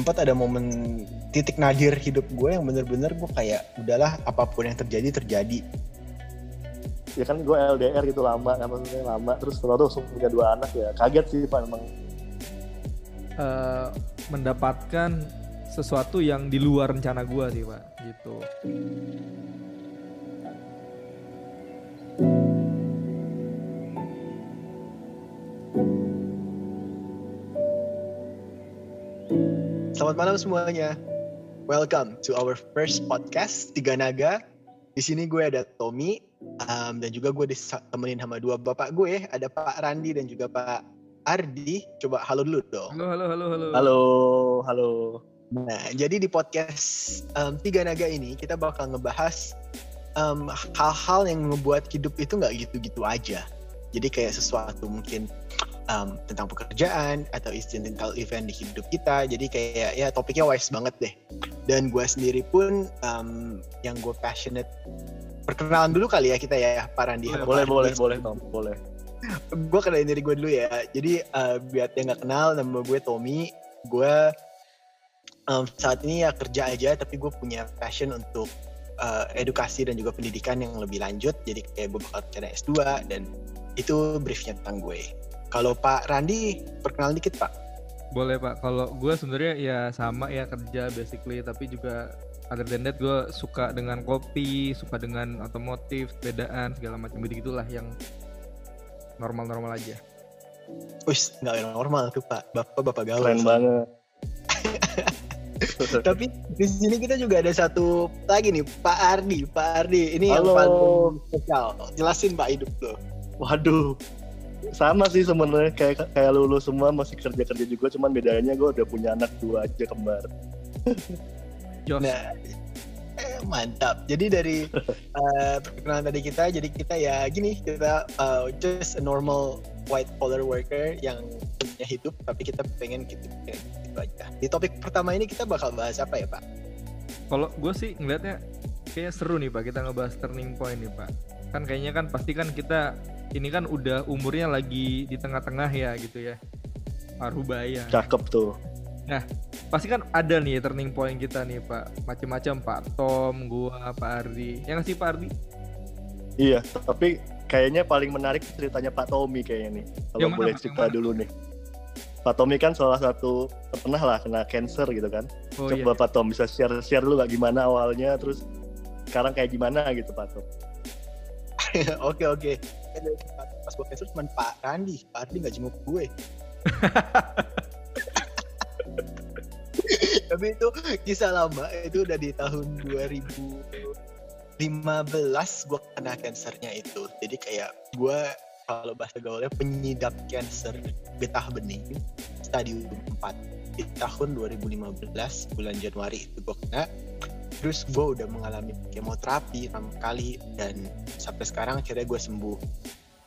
sempat ada momen titik nadir hidup gue yang bener-bener gue kayak udahlah apa pun yang terjadi terjadi. Ya kan gue LDR gitu lama kan maksudnya lama. Terus kalau langsung punya dua anak ya kaget sih pak emang. Uh, mendapatkan sesuatu yang di luar rencana gue sih pak gitu Selamat malam semuanya. Welcome to our first podcast Tiga Naga. Di sini gue ada Tommy um, dan juga gue ditemenin sama dua bapak gue, ada Pak Randi dan juga Pak Ardi. Coba halo dulu dong. Halo, halo, halo, halo. Halo, halo. Nah, jadi di podcast um, Tiga Naga ini kita bakal ngebahas hal-hal um, yang membuat hidup itu nggak gitu-gitu aja. Jadi kayak sesuatu mungkin um, tentang pekerjaan atau incidental event di hidup kita. Jadi kayak ya topiknya wise banget deh. Dan gue sendiri pun um, yang gue passionate perkenalan dulu kali ya kita ya Pak Randi. Boleh, boleh, boleh, Tom, boleh. gue kenalin diri gue dulu ya. Jadi uh, biar yang nggak kenal, nama gue Tommy. Gue um, saat ini ya kerja aja, tapi gue punya passion untuk uh, edukasi dan juga pendidikan yang lebih lanjut. Jadi kayak gue bakal rencana S2 dan itu briefnya tentang gue. Kalau Pak Randi, perkenalan dikit Pak. Boleh Pak. Kalau gue sebenarnya ya sama ya kerja basically, tapi juga other than that gue suka dengan kopi, suka dengan otomotif, sepedaan, segala macam begitu gitulah yang normal-normal aja. Wis, nggak normal tuh Pak. Bapak-bapak gaul. Keren banget. Tapi di sini kita juga ada satu lagi nih, Pak Ardi. Pak Ardi, ini Halo. yang paling spesial. Jelasin Pak hidup tuh. Waduh, sama sih sebenarnya kayak kayak lulu semua masih kerja kerja juga cuman bedanya gue udah punya anak dua aja kembar. Nah, eh, mantap. Jadi dari uh, perkenalan tadi kita, jadi kita ya gini, kita uh, just a normal white collar worker yang punya hidup, tapi kita pengen gitu, gitu aja. Di topik pertama ini kita bakal bahas apa ya Pak? Kalau gue sih ngelihatnya kayak seru nih Pak, kita ngebahas turning point nih Pak. Kan kayaknya kan pasti kan kita ini kan udah umurnya lagi di tengah-tengah ya gitu ya. Parubaya. cakep tuh Nah, pasti kan ada nih turning point kita nih Pak. Macam-macam Pak Tom, gua, Pak Ardi. Yang ngasih Pak Ardi? iya tapi kayaknya paling menarik ceritanya Pak Tommy kayaknya nih kalau Yang mana, boleh cerita Yang mana? dulu nih Pak Tommy kan salah satu pernah lah kena cancer gitu kan Oh coba iya. Pak Tom bisa share share dulu gak gimana awalnya terus sekarang kayak gimana gitu Pak Tom oke oke. Pas gue cancel cuma Pak Randi, Pak Ardi nggak jenguk gue. Tapi itu kisah lama, itu udah di tahun 2015 gue kena cancernya itu. Jadi kayak gue kalau bahasa gaulnya penyidap cancer getah bening stadium 4 di tahun 2015 bulan Januari itu gue kena terus gue udah mengalami kemoterapi enam kali dan sampai sekarang akhirnya gue sembuh.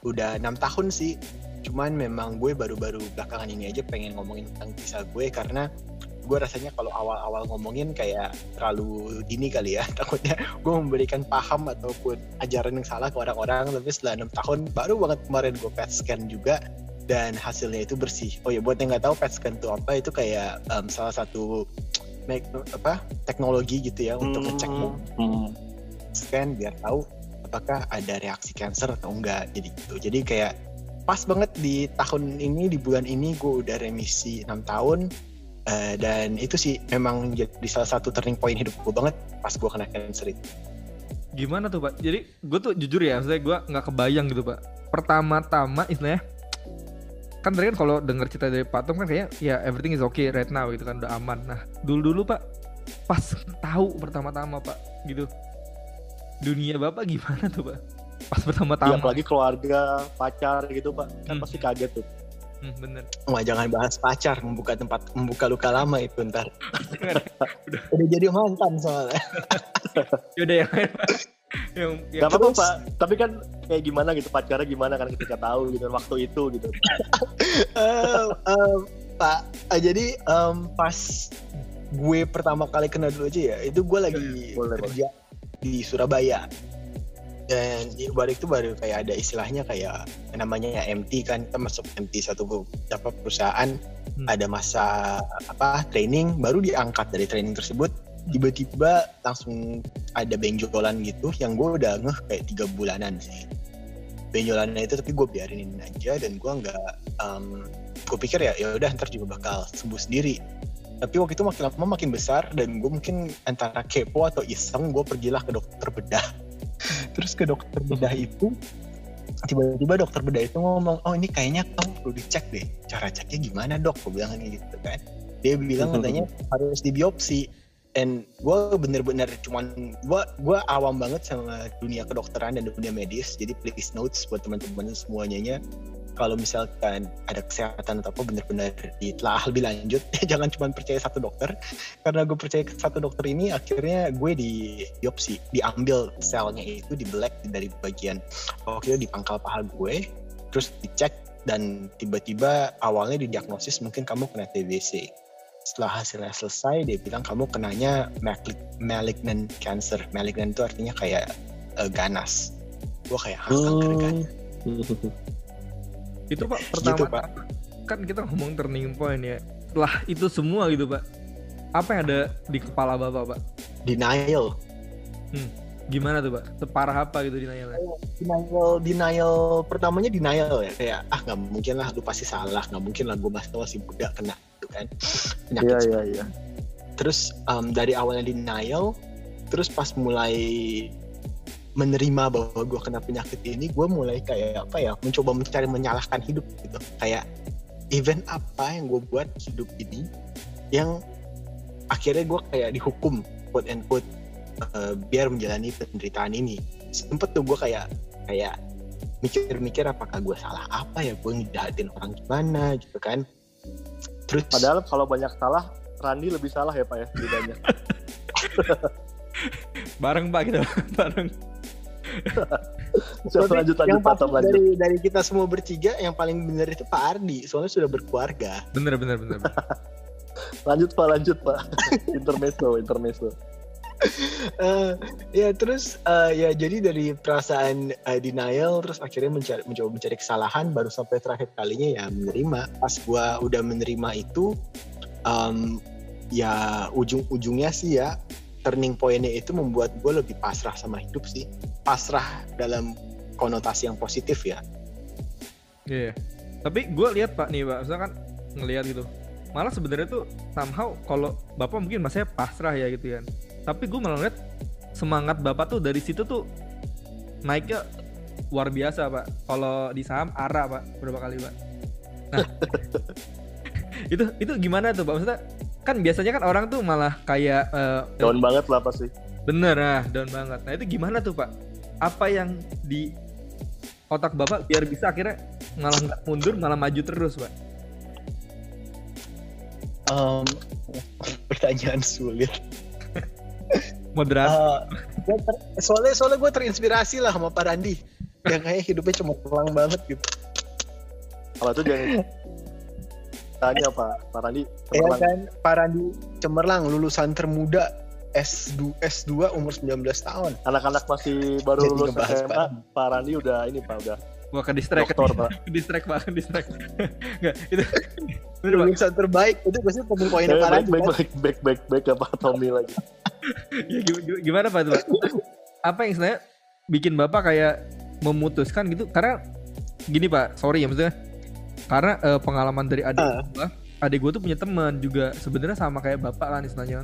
Udah enam tahun sih cuman memang gue baru-baru belakangan ini aja pengen ngomongin tentang kisah gue karena gue rasanya kalau awal-awal ngomongin kayak terlalu dini kali ya takutnya gue memberikan paham ataupun ajaran yang salah ke orang-orang tapi setelah enam tahun baru banget kemarin gue PET scan juga dan hasilnya itu bersih. Oh ya buat yang nggak tahu PET scan itu apa? Itu kayak em, salah satu make, apa teknologi gitu ya untuk ngecek Hmm. scan biar tahu apakah ada reaksi cancer atau enggak jadi gitu jadi kayak pas banget di tahun ini di bulan ini gue udah remisi 6 tahun Eh, dan itu sih memang jadi salah satu turning point hidup gue banget pas gue kena cancer itu Gimana tuh Pak? Jadi gue tuh jujur ya, maksudnya gue nggak kebayang gitu Pak. Pertama-tama istilahnya kan tadi kan kalau denger cerita dari Pak Tom kan kayaknya ya everything is okay right now gitu kan udah aman. Nah dulu-dulu Pak pas tahu pertama-tama Pak gitu dunia Bapak gimana tuh Pak? Pas pertama-tama. apalagi keluarga pacar gitu Pak kan Hmm. pasti kaget tuh Hmm, bener. Wah jangan bahas pacar membuka tempat membuka luka lama itu ntar Jangan. udah jadi mantan soalnya Yaudah yang lain Pak. Yang, yang Gak apa-apa Pak. Tapi kan kayak gimana gitu pacarnya gimana kan ketika tahu gitu waktu itu gitu. Eh, eh, Pak, eh, jadi em, pas gue pertama kali kena dulu aja ya, itu gue lagi Boleh, kerja di Surabaya. Dan di balik itu baru kayak ada istilahnya kayak namanya ya MT kan, kita masuk MT satu apa perusahaan Hmm. ada masa apa training baru diangkat dari training tersebut tiba-tiba langsung ada benjolan gitu yang gue udah ngeh kayak tiga bulanan sih. Benjolannya itu tapi gue biarinin aja dan gue nggak um, gue pikir ya ya udah ntar juga bakal sembuh sendiri. Tapi waktu itu makin lama makin besar dan gue mungkin antara kepo atau iseng gue pergilah ke dokter bedah. Terus ke dokter bedah itu tiba-tiba dokter bedah itu ngomong oh ini kayaknya kamu perlu dicek deh cara ceknya gimana dok? Gue bilang gitu kan. Dia bilang katanya harus dibiopsi and gue bener-bener cuman gue gue awam banget sama dunia kedokteran dan dunia medis. Jadi please notes buat teman-teman semuanya kalau misalkan ada kesehatan atau apa bener-bener ditelaah lebih lanjut. Jangan cuma percaya satu dokter. Karena gue percaya satu dokter ini akhirnya gue di biopsi diambil selnya itu di black dari bagian waktu itu di pangkal paha gue terus dicek dan tiba-tiba awalnya didiagnosis mungkin kamu kena TBC setelah hasilnya selesai dia bilang kamu kenanya malignant cancer malignant itu artinya kayak eh, ganas gue kayak "Hah, kanker ganas Itu Pak pertama Gitu, Pak. kan kita ngomong turning point ya. Setelah itu semua gitu Pak. Apa yang ada di kepala Bapak Pak? denial Gimana tuh Pak? Separah apa gitu denialnya? denial denial pertamanya denial ya kayak ah nggak mungkin lah lu pasti salah nggak mungkin lah gue masih masih muda kena gitu kan. Penyakit Iya iya. iya. terus um, dari awalnya denial terus pas mulai menerima bahwa gue kena penyakit ini gue mulai kayak apa ya mencoba mencari menyalahkan hidup gitu. Kayak event apa yang gue buat hidup ini yang akhirnya gue kayak dihukum quote and quote uh, biar menjalani penderitaan ini. Sempet tuh gue kayak kayak mikir-mikir apakah gue salah apa ya gue ngejahatin orang gimana gitu kan terus Padahal kalau banyak salah, Randi lebih salah ya Pak ya bedanya. Bareng Pak gitu. Bareng. Coba Tapi lanjut lanjut yang pasti lanjut. dari dari kita semua bertiga yang paling benar itu Pak Ardi soalnya sudah berkeluarga Bener bener bener. Lanjut Pak, lanjut Pak. intermezzo, intermezzo. Eh, ya terus eh, ya jadi dari perasaan eh, denial terus akhirnya mencari, mencoba mencari kesalahan baru sampai terakhir kalinya ya menerima pas gua udah menerima itu em, ya ujung-ujungnya sih ya turning pointnya itu membuat gue lebih pasrah sama hidup sih pasrah dalam konotasi yang positif ya Iya. Tapi gue lihat Pak nih Pak, misalkan ngelihat gitu. Malah sebenarnya tuh somehow kalau Bapak mungkin masanya pasrah ya gitu kan. Tapi gue malah lihat semangat Bapak tuh dari situ tuh naiknya luar biasa Pak. Kalau di saham ARA Pak, berapa kali Pak? Nah, itu itu gimana tuh Pak? Maksudnya kan biasanya kan orang tuh malah kayak eh, Down banget lah pasti. Bener nah, down banget. Nah itu gimana tuh Pak? Apa yang di otak Bapak biar bisa akhirnya malah nggak mundur, malah maju terus Pak? Em, pertanyaan sulit Moderat. Eh, gua ter- soalnya soalnya gue terinspirasi lah sama Pak Randi yang kayak hidupnya cuma pulang banget gitu Kalau itu jangan tanya Pak, Pak Randi. ya cemerlang. kan Pak Randi cemerlang lulusan termuda S2 S2 umur 19 tahun Anak-anak masih baru Jadi lulus SMA, Pak. Pak Randi udah ini Pak udah Wah ke distract, dokter Pak. ke distract Pak, ke distract. Enggak, itu bener Pak. lulusan terbaik itu pasti turning pointnya Eh, Pak baik, baik, baik, baik, baik, baik, apa Tommy lagi. Ya, gim- gim- gimana Pak itu Pak? Apa yang sebenarnya bikin Bapak kayak memutuskan gitu? Karena gini Pak, sorry ya maksudnya. Karena eh, pengalaman dari adik Ah. gua, adik gue tuh punya teman juga sebenarnya sama kayak Bapak kan istilahnya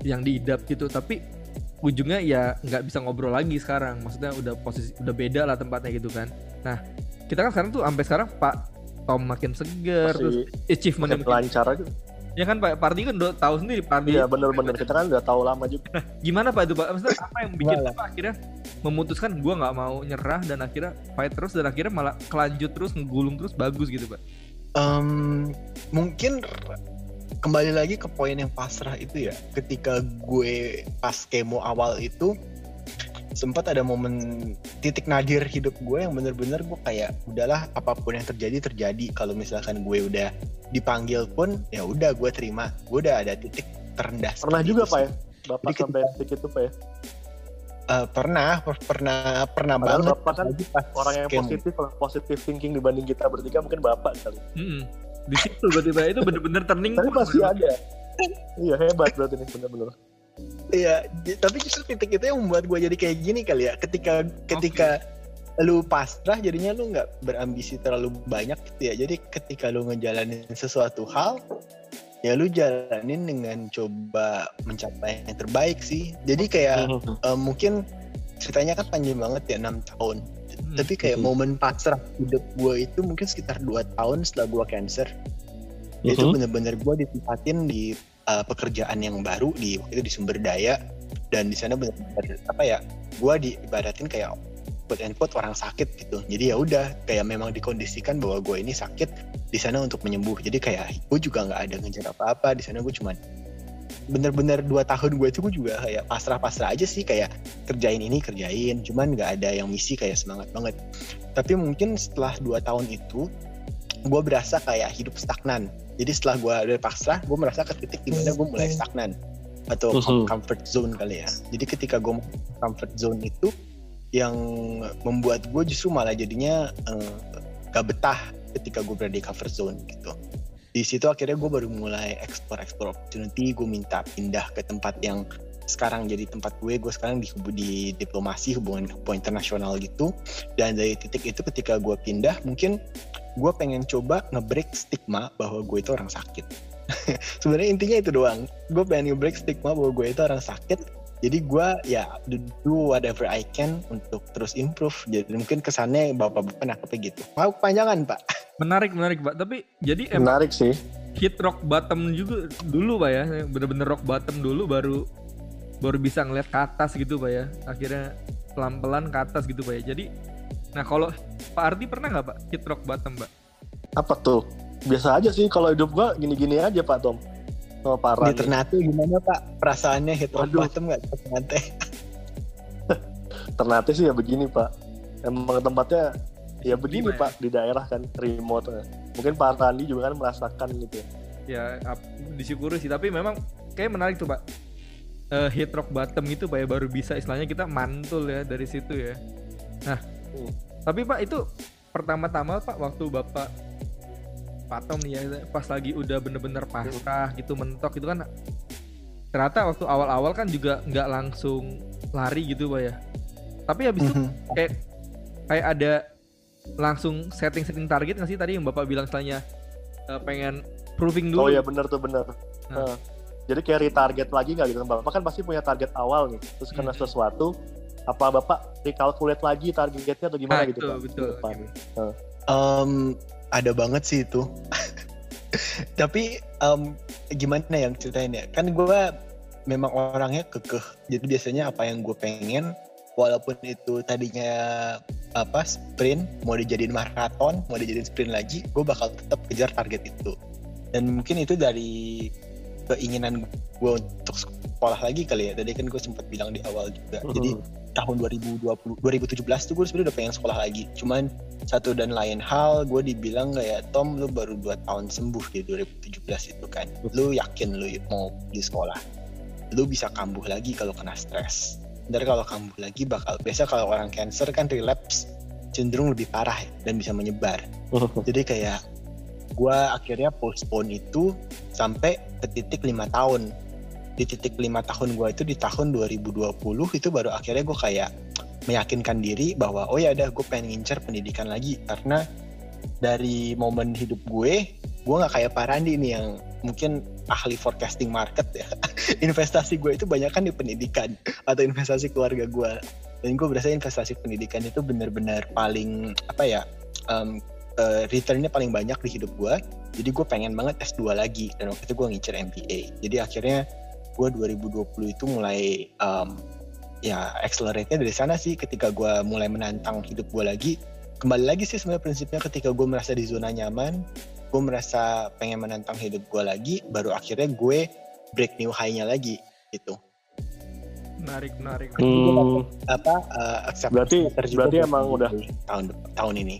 yang diidap gitu, tapi ujungnya ya nggak bisa ngobrol lagi sekarang. Maksudnya udah posisi udah beda lah tempatnya gitu kan. Nah, kita kan sekarang tuh sampai sekarang Pak Tom makin seger terus Masih achievementnya makin makin lancar aja. ya kan Pak Pardi kan udah tahu sendiri Pardi Iya bener-bener, kita kan udah tahu lama juga. gimana Pak itu Pak maksudnya apa yang bikin? Bapak akhirnya memutuskan gua nggak mau nyerah dan akhirnya fight terus dan akhirnya malah kelanjut terus ngegulung terus bagus gitu Pak Em, mungkin kembali lagi ke poin yang pasrah itu ya ketika gue pas kemo awal itu sempat ada momen titik nadir hidup gue yang bener-bener gue kayak udahlah apa pun yang terjadi terjadi kalau misalkan gue udah dipanggil pun ya udah gue terima gue udah ada titik terendah Pernah juga Pak ya? Bapak Jadi sampai titik itu Pak ya? Eh, pernah per- pernah pernah Padahal banget Bapak kan Orang yang positif positif thinking dibanding kita bertiga mungkin Bapak kali. Mm-mm. Di situ berarti Pak itu bener-bener turning Tapi point, pasti ada. Iya hebat berarti nih bener-bener. Iya, tapi justru titik itu yang membuat gue jadi kayak gini kali ya. Ketika ketika lu pasrah jadinya lu nggak berambisi terlalu banyak gitu ya. Jadi ketika lu ngejalanin sesuatu hal ya lu jalanin dengan coba mencapai yang terbaik sih. Jadi kayak eh, mungkin ceritanya kan panjang banget ya enam tahun. Hmm. Tapi kayak Mhm. momen pasrah hidup gue itu mungkin sekitar dua tahun setelah gue cancer. Itu Mhm. bener-bener gue ditempatin di uh, pekerjaan yang baru di waktu itu di sumber daya dan di sana bener-bener apa ya gue diibaratin kayak quote and quote orang sakit gitu jadi ya udah kayak memang dikondisikan bahwa gue ini sakit di sana untuk menyembuh jadi kayak gue juga nggak ada ngejar apa-apa di sana gue cuman bener-bener dua tahun gue itu gue juga kayak pasrah-pasrah aja sih kayak kerjain ini kerjain. Cuman nggak ada yang misi kayak semangat banget. Tapi mungkin setelah dua tahun itu gue berasa kayak hidup stagnan. Jadi setelah gue udah pasrah gue merasa ke titik di mana gue mulai stagnan atau comfort zone kali ya. Jadi ketika gue comfort zone itu yang membuat gue justru malah jadinya eh, gak betah ketika gue berada di comfort zone gitu di situ akhirnya gue baru mulai explore explore opportunity gue minta pindah ke tempat yang sekarang jadi tempat gue. Gue sekarang di di diplomasi hubungan hubungan internasional gitu. Dan dari titik itu ketika gue pindah mungkin gue pengen coba ngebreak stigma bahwa gue itu orang sakit. Sebenarnya intinya itu doang. Gue pengen ngebreak stigma bahwa gue itu orang sakit jadi gue ya do, do whatever I can untuk terus improve. Jadi mungkin kesannya bapak-bapak nangkepnya gitu. Mau kepanjangan pak? Menarik menarik Pak. Tapi jadi emang Menarik sih. hit rock bottom juga dulu Pak ya. Bener-bener rock bottom dulu baru baru bisa ngeliat ke atas gitu Pak ya. Akhirnya pelan-pelan ke atas gitu Pak ya. Jadi nah kalau Pak Ardi pernah nggak Pak hit rock bottom Pak? Apa tuh? Biasa aja sih kalau hidup gua gini-gini aja Pak Tom. Sama parah. di Ternate gimana pak perasaannya hit rock bottom nggak Ternate Ternate sih ya begini Pak. Emang tempatnya ya begini Gimana ya? Pak di daerah kan remote. Mungkin Pak Randi juga kan merasakan gitu. ya. ya disyukuri sih tapi memang kayak menarik tuh Pak Eh, hit rock bottom itu Pak ya baru bisa istilahnya kita mantul ya dari situ ya nah Hmm. tapi Pak itu pertama-tama Pak waktu Bapak Pak Tom nih ya pas lagi udah bener-bener pasrah gitu mentok itu kan ternyata waktu awal-awal kan juga nggak langsung lari gitu Pak ya tapi habis itu Mhm. kayak kayak ada langsung setting-setting target nggak sih tadi yang Bapak bilang istilahnya eh, pengen proving dulu Oh iya bener tuh bener. Nah. Nah, Jadi kayak retarget lagi nggak gitu kan Bapak kan pasti punya target awal nih. Terus kena Mhm. sesuatu apa Bapak recalculate lagi targetnya atau gimana Nah, gitu itu, Pak? betul. Depan. Em, ada banget sih itu. Tapi em, gimana yang ceritain ya? Kan gue memang orangnya kekeh. Jadi biasanya apa yang gue pengen, walaupun itu tadinya apa sprint, mau dijadiin maraton, mau dijadiin sprint lagi, gue bakal tetap kejar target itu. Dan mungkin itu dari keinginan gue untuk sekolah lagi kali ya. Tadi kan gue sempat bilang di awal juga. Jadi Mhm. Tahun 2020 2017 tuh gue sebenarnya udah pengen sekolah lagi. Cuman satu dan lain hal gue dibilang kayak Tom lu baru 2 tahun sembuh di 2017 itu kan. Lu yakin lu mau di sekolah? Lu bisa kambuh lagi kalau kena stres. Ntar kalau kambuh lagi bakal biasa kalau orang cancer kan relapse cenderung lebih parah ya, dan bisa menyebar. Jadi kayak gue akhirnya postpone itu sampai ke titik lima tahun di titik lima tahun gue itu di tahun 2020 itu baru akhirnya gue kayak meyakinkan diri bahwa oh ya udah gue pengen ngincer pendidikan lagi. Karena dari momen hidup gue gue nggak kayak Pak Randi nih yang mungkin ahli forecasting market ya. Investasi gue itu banyak kan di pendidikan atau investasi keluarga gue dan gue berasa investasi pendidikan itu benar-benar paling apa ya em, eh, returnnya paling banyak di hidup gue jadi gue pengen banget S2 lagi. Dan waktu itu gue ngincer MBA jadi akhirnya gue 2020 itu mulai em, ya accelerate-nya dari sana sih. Ketika gue mulai menantang hidup gue lagi kembali lagi sih sebenarnya prinsipnya. Ketika gue merasa di zona nyaman gue merasa pengen menantang hidup gue lagi baru akhirnya gue break new high-nya lagi gitu. Menarik menarik. Hmm, apa uh, accept Berarti- berarti emang udah- tahun tahun ini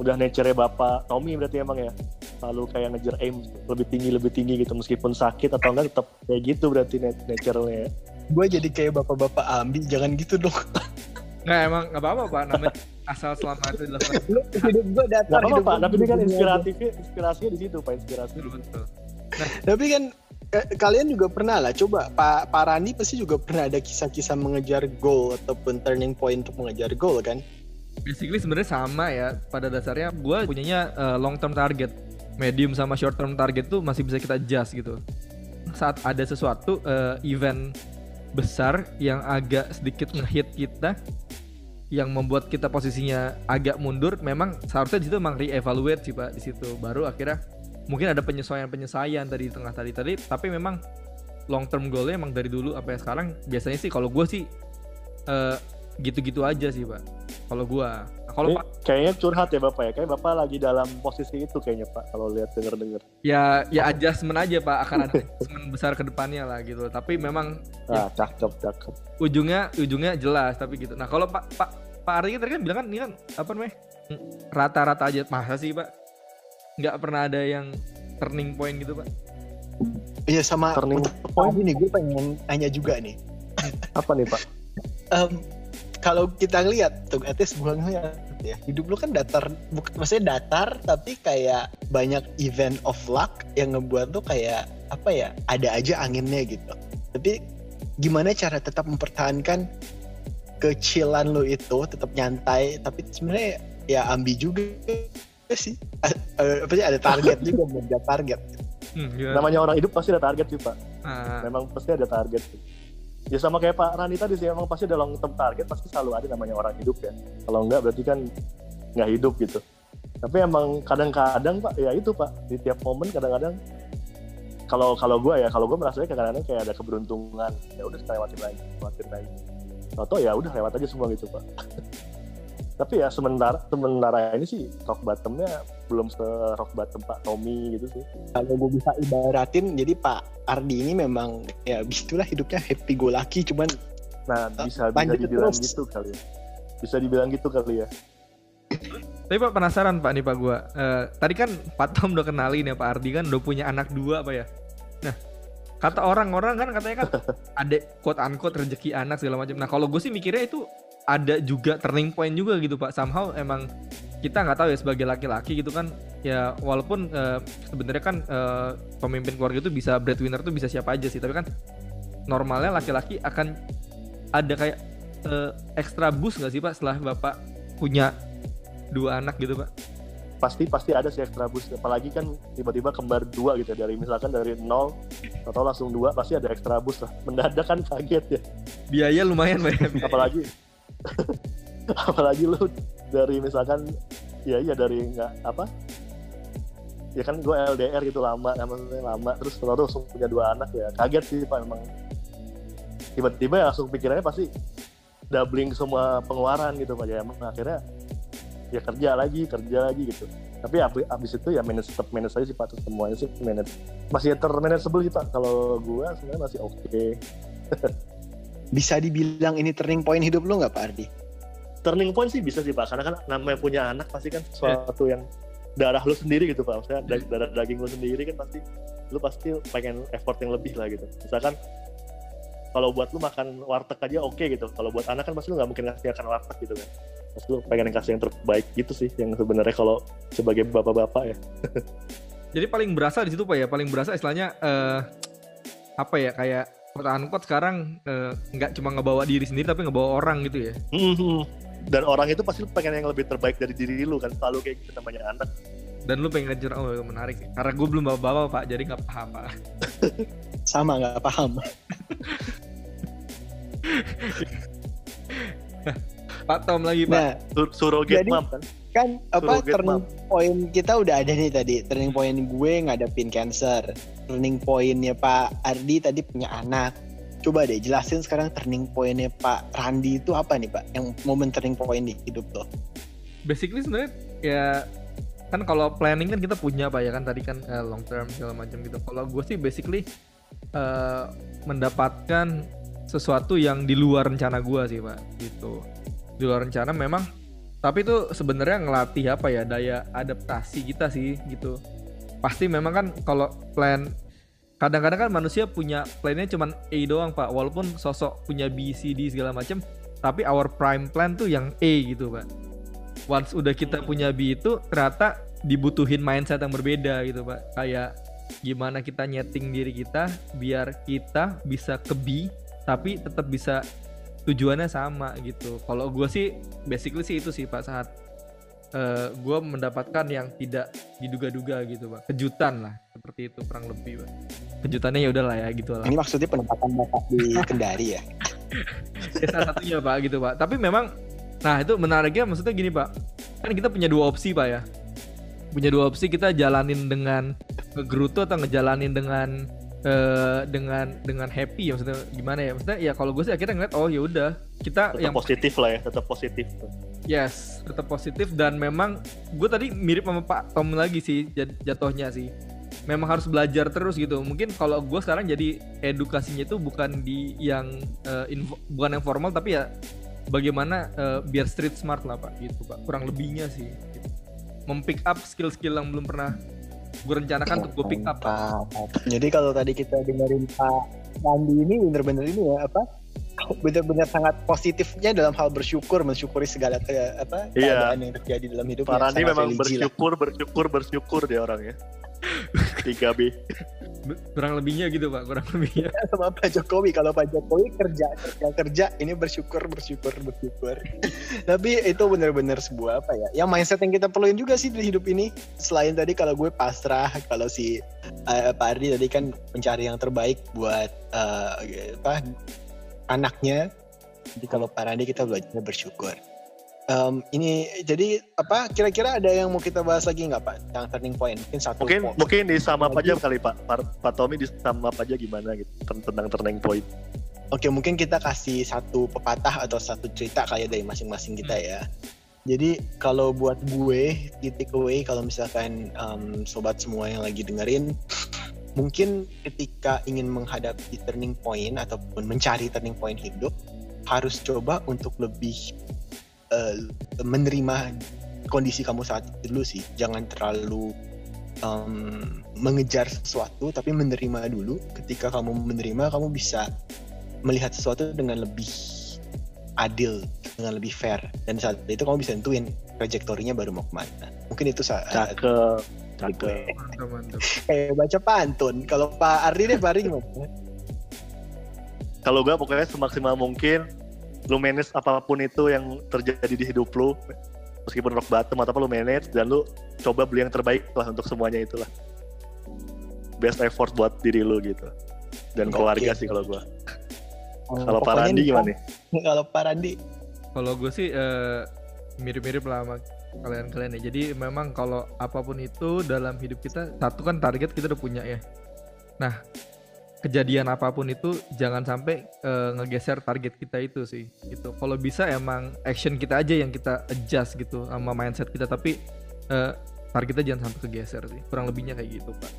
udah nature Bapak Tommy berarti emang ya. Lalu kayak ngejar aim lebih tinggi lebih tinggi gitu meskipun sakit atau enggak tetap kayak gitu berarti nat- nature-nya ya. gue jadi kayak bapak-bapak ambi jangan gitu dong nggak emang nggak apa-apa pak namanya asal selama itu dilakukan Lu hidup gue Nggak datar apa-apa hidup pak, tapi ini kan inspiratifnya, inspirasinya di situ pak, inspirasi. betul betul Tapi kan eh, kalian juga pernah lah coba Pak Pak Randi pasti juga pernah ada kisah-kisah mengejar goal ataupun turning point untuk mengejar goal kan? Basically sebenarnya sama ya pada dasarnya gue punyanya uh, long term target. Medium sama short term target tuh masih bisa kita adjust gitu. Saat ada sesuatu uh, event besar yang agak sedikit ngehit kita yang membuat kita posisinya agak mundur memang seharusnya di situ memang re-evaluate sih pak di situ. Baru akhirnya mungkin ada penyesuaian penyesuaian tadi di tengah tadi tadi tapi memang long term goalnya emang dari dulu apa ya sekarang. Biasanya sih kalau gue sih eh, gitu-gitu aja sih pak kalau gue Nah, kalau pak kayaknya curhat ya bapak ya, kayak bapak lagi dalam posisi itu kayaknya pak, kalau lihat denger denger. ya ya adjustment aja pak. Akan ada adjustment besar ke depannya lah gitu. Tapi memang Ah, cakep cakep. ujungnya ujungnya jelas tapi gitu. Nah kalau pak pak pak kan tadi kan bilang kan ini kan apa namanya rata-rata aja. Masa sih pak? Nggak pernah ada yang turning point gitu pak? Iya sama Turning untuk poin ini gue pengen tanya juga nih. Apa nih pak? Em, kalau kita lihat tuh etis bukan ngeliat ya hidup lu kan datar bukan maksudnya datar tapi kayak banyak event of luck yang ngebuat tuh kayak apa ya ada aja anginnya gitu tapi gimana cara tetap mempertahankan kecilan lu itu tetap nyantai tapi sebenarnya ya ambi juga sih eh, apa sih ada target juga mengejar target hmm? Namanya orang hidup pasti ada target sih pak. Ah, Memang pasti ada target. Ya sama kayak Pak Rani tadi sih, emang pasti long term target, pasti selalu ada namanya orang hidup ya. Kalau enggak berarti kan nggak hidup gitu. Tapi emang kadang-kadang pak, ya itu pak, di tiap momen kadang-kadang kalau kalau gue ya, kalau gue merasanya kadang-kadang kayak ada keberuntungan, ya udah lewatin lagi, lewatin lagi. Atau ya udah lewat aja semua gitu pak. Tapi ya sementara sementara ini sih rock bottomnya belum se rock bottom Pak Tommy gitu sih. kalau gue bisa ibaratin jadi Pak Ardi ini memang ya begitulah hidupnya happy go lucky cuman Nah bisa bisa lanjut dibilang terus. gitu kali ya. Bisa dibilang gitu kali ya. tapi pak penasaran pak nih pak gua Eh, tadi kan Pak Tom udah kenalin ya Pak Ardi kan udah punya anak dua pak ya nah kata orang-orang kan katanya kan ada quote unquote rezeki anak segala macam nah kalau gue sih mikirnya itu ada juga turning point juga gitu pak somehow emang kita nggak tahu ya sebagai laki-laki gitu kan ya walaupun eh, sebenarnya kan eh, pemimpin keluarga itu bisa breadwinner tuh bisa siapa aja sih tapi kan normalnya laki-laki akan ada kayak eh, extra boost nggak sih pak setelah bapak punya dua anak gitu pak Pasti pasti ada sih extra boost. Apalagi kan tiba-tiba kembar dua gitu dari misalkan dari nol atau langsung dua pasti ada extra boost lah. Mendadak kan kaget ya. biaya lumayan pak ya. Apalagi apalagi lu dari misalkan ya iya dari nggak apa? Ya kan gue LDR gitu lama namanya lama. Terus terus langsung punya dua anak ya kaget sih pak emang. Tiba-tiba ya langsung pikirannya pasti doubling semua pengeluaran gitu pak ya. Emang akhirnya ya kerja lagi kerja lagi gitu. Tapi abis, abis itu ya manage tetap manage aja sih pak semuanya sih manage. Masih termanageable sih pak kalau gue sebenarnya masih oke bisa dibilang ini turning point hidup lu nggak Pak Ardi? turning point sih bisa sih pak. Karena kan namanya punya anak pasti kan sesuatu yang darah lu sendiri gitu pak. Maksudnya da- darah daging lu sendiri kan pasti lu pasti pengen effort yang lebih lah gitu. Misalkan kalau buat lu makan warteg aja oke gitu. Kalau buat anak kan pasti lu nggak mungkin ngasih makan warteg gitu kan. Pasti lu pengen kasih yang terbaik gitu sih yang sebenarnya kalau sebagai bapak-bapak ya. Jadi paling berasa di situ pak ya. Paling berasa istilahnya eh apa ya kayak quote unquote sekarang eh, nggak cuma ngebawa diri sendiri tapi ngebawa orang gitu ya. Mhm. dan orang itu pasti pengen yang lebih terbaik dari diri lu kan selalu kayak gitu namanya anak dan lu pengen ngejar oh menarik. Karena gue belum bawa bawa pak jadi nggak paham pak. Sama nggak paham. pak Tom lagi pak. Nah Sur- surrogate Jadi- mom kan kan apa Surrogate turning point kita udah ada nih tadi. Turning point gue ngadepin cancer. Turning pointnya Pak Ardi tadi punya anak. Coba deh jelasin sekarang turning pointnya Pak Randi itu apa nih Pak? Yang momen turning point di hidup lo. Basically sebenarnya ya kan kalau planning kan kita punya pak ya kan? Tadi kan eh, long term segala macam gitu. Kalau gue sih basically eh, mendapatkan sesuatu yang di luar rencana gue sih pak gitu. Di luar rencana memang tapi itu sebenarnya ngelatih apa ya daya adaptasi kita sih gitu. Pasti memang kan kalau plan kadang-kadang kan manusia punya plannya cuman A doang pak. Walaupun sosok punya B C D segala macam tapi our prime plan tuh yang A gitu pak. Once udah kita punya B itu ternyata dibutuhin mindset yang berbeda gitu pak. Kayak gimana kita nyeting diri kita biar kita bisa ke B tapi tetap bisa tujuannya sama gitu. Kalau gue sih basically sih itu sih pak saat uh, gue mendapatkan yang tidak diduga-duga gitu pak. Kejutan lah seperti itu kurang lebih pak. Kejutannya ya udahlah ya gitu lah Ini maksudnya penempatan bapak di Kendari ya? ya, salah satunya pak gitu pak. Tapi memang nah itu menariknya maksudnya gini pak. Kan kita punya dua opsi pak ya. Punya dua opsi kita jalanin dengan ngegerutu atau ngejalanin dengan eh, dengan dengan happy ya maksudnya gimana ya? Maksudnya ya kalau gue sih akhirnya ngeliat oh ya udah kita tetap yang positif lah ya tetap positif yes tetap positif dan memang gue tadi mirip sama Pak Tom lagi sih jat- jatuhnya sih. Memang harus belajar terus gitu. Mungkin kalau gue sekarang jadi edukasinya itu bukan di yang eh, info- bukan yang formal tapi ya bagaimana eh, biar street smart lah pak gitu pak. Kurang lebihnya sih. Gitu. mempick up skill-skill yang belum pernah gue rencanakan untuk gue pick up. Jadi kalau tadi kita dengerin Pak Randi ini bener-bener ini ya apa? Bener-bener sangat positifnya dalam hal bersyukur, mensyukuri segala ke, apa Iya. keadaan yang terjadi dalam hidup. Pak Randi memang bersyukur bersyukur bersyukur dia orangnya 3B Be- kurang lebihnya gitu pak kurang lebihnya sama Pak Jokowi. Kalau Pak Jokowi kerja kerja kerja, ini bersyukur bersyukur bersyukur. Tapi itu bener-bener sebuah apa ya? Yang mindset yang kita perluin juga sih di hidup ini. Selain tadi kalau gue pasrah, kalau si eh, Pak Ardi tadi kan mencari yang terbaik buat eh, apa anaknya. Jadi kalau Pak Randi kita belajar bersyukur. Em, ini jadi apa? Kira-kira ada yang mau kita bahas lagi nggak Pak? Yang turning point mungkin satu. mungkin point. mungkin di sama Lagi. aja kali Pak Pak, Pak Tommy di sama aja gimana gitu ten- tentang turning point Oke, mungkin kita kasih satu pepatah atau satu cerita kayak dari masing-masing kita ya. Jadi kalau buat gue, di away kalau misalkan em, sobat semua yang lagi dengerin, mungkin ketika ingin menghadapi turning point ataupun mencari turning point hidup, harus coba untuk lebih eh, menerima kondisi kamu saat itu dulu sih. Jangan terlalu em, mengejar sesuatu, tapi menerima dulu. Ketika kamu menerima, kamu bisa melihat sesuatu dengan lebih adil, dengan lebih fair. Dan saat itu kamu bisa nentuin trajektorinya baru mau ke mana. Mungkin itu saat cakep cakep kayak baca pantun. Kalau Pak Ardi deh, Pak Ardi gimana? kalau gue pokoknya semaksimal mungkin lu manage apa pun itu yang terjadi di hidup lu meskipun rock bottom atau apa lu manage dan lu coba beli yang terbaik lah untuk semuanya itulah best effort buat diri lu gitu dan Oke. keluarga sih kalau gue kalau Pak Randi gimana nih Kalau Pak Randi, Kalau gue sih eh, mirip-mirip lah sama kalian-kalian ya. Jadi memang kalau apa pun itu dalam hidup kita, satu kan target kita udah punya ya. Nah, kejadian apa pun itu jangan sampai eh, ngegeser target kita itu sih. Gitu. Kalau bisa emang action kita aja yang kita adjust gitu sama mindset kita. Tapi eh, targetnya jangan sampai kegeser sih. Kurang lebihnya kayak gitu pak.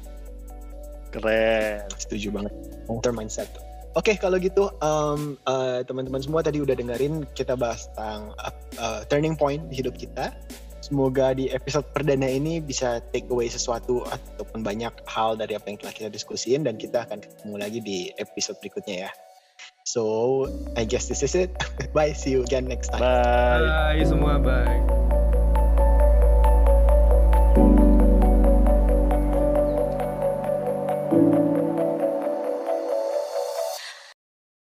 keren setuju banget. Long mindset. Oke, kalau gitu em, eh, teman-teman semua tadi udah dengerin kita bahas tentang eh, turning point di hidup kita. Semoga di episode perdana ini bisa take away sesuatu ataupun banyak hal dari apa yang telah kita diskusiin dan kita akan ketemu lagi di episode berikutnya ya. So, I guess this is it. Bye, see you again next time. bye Bye semua, bye.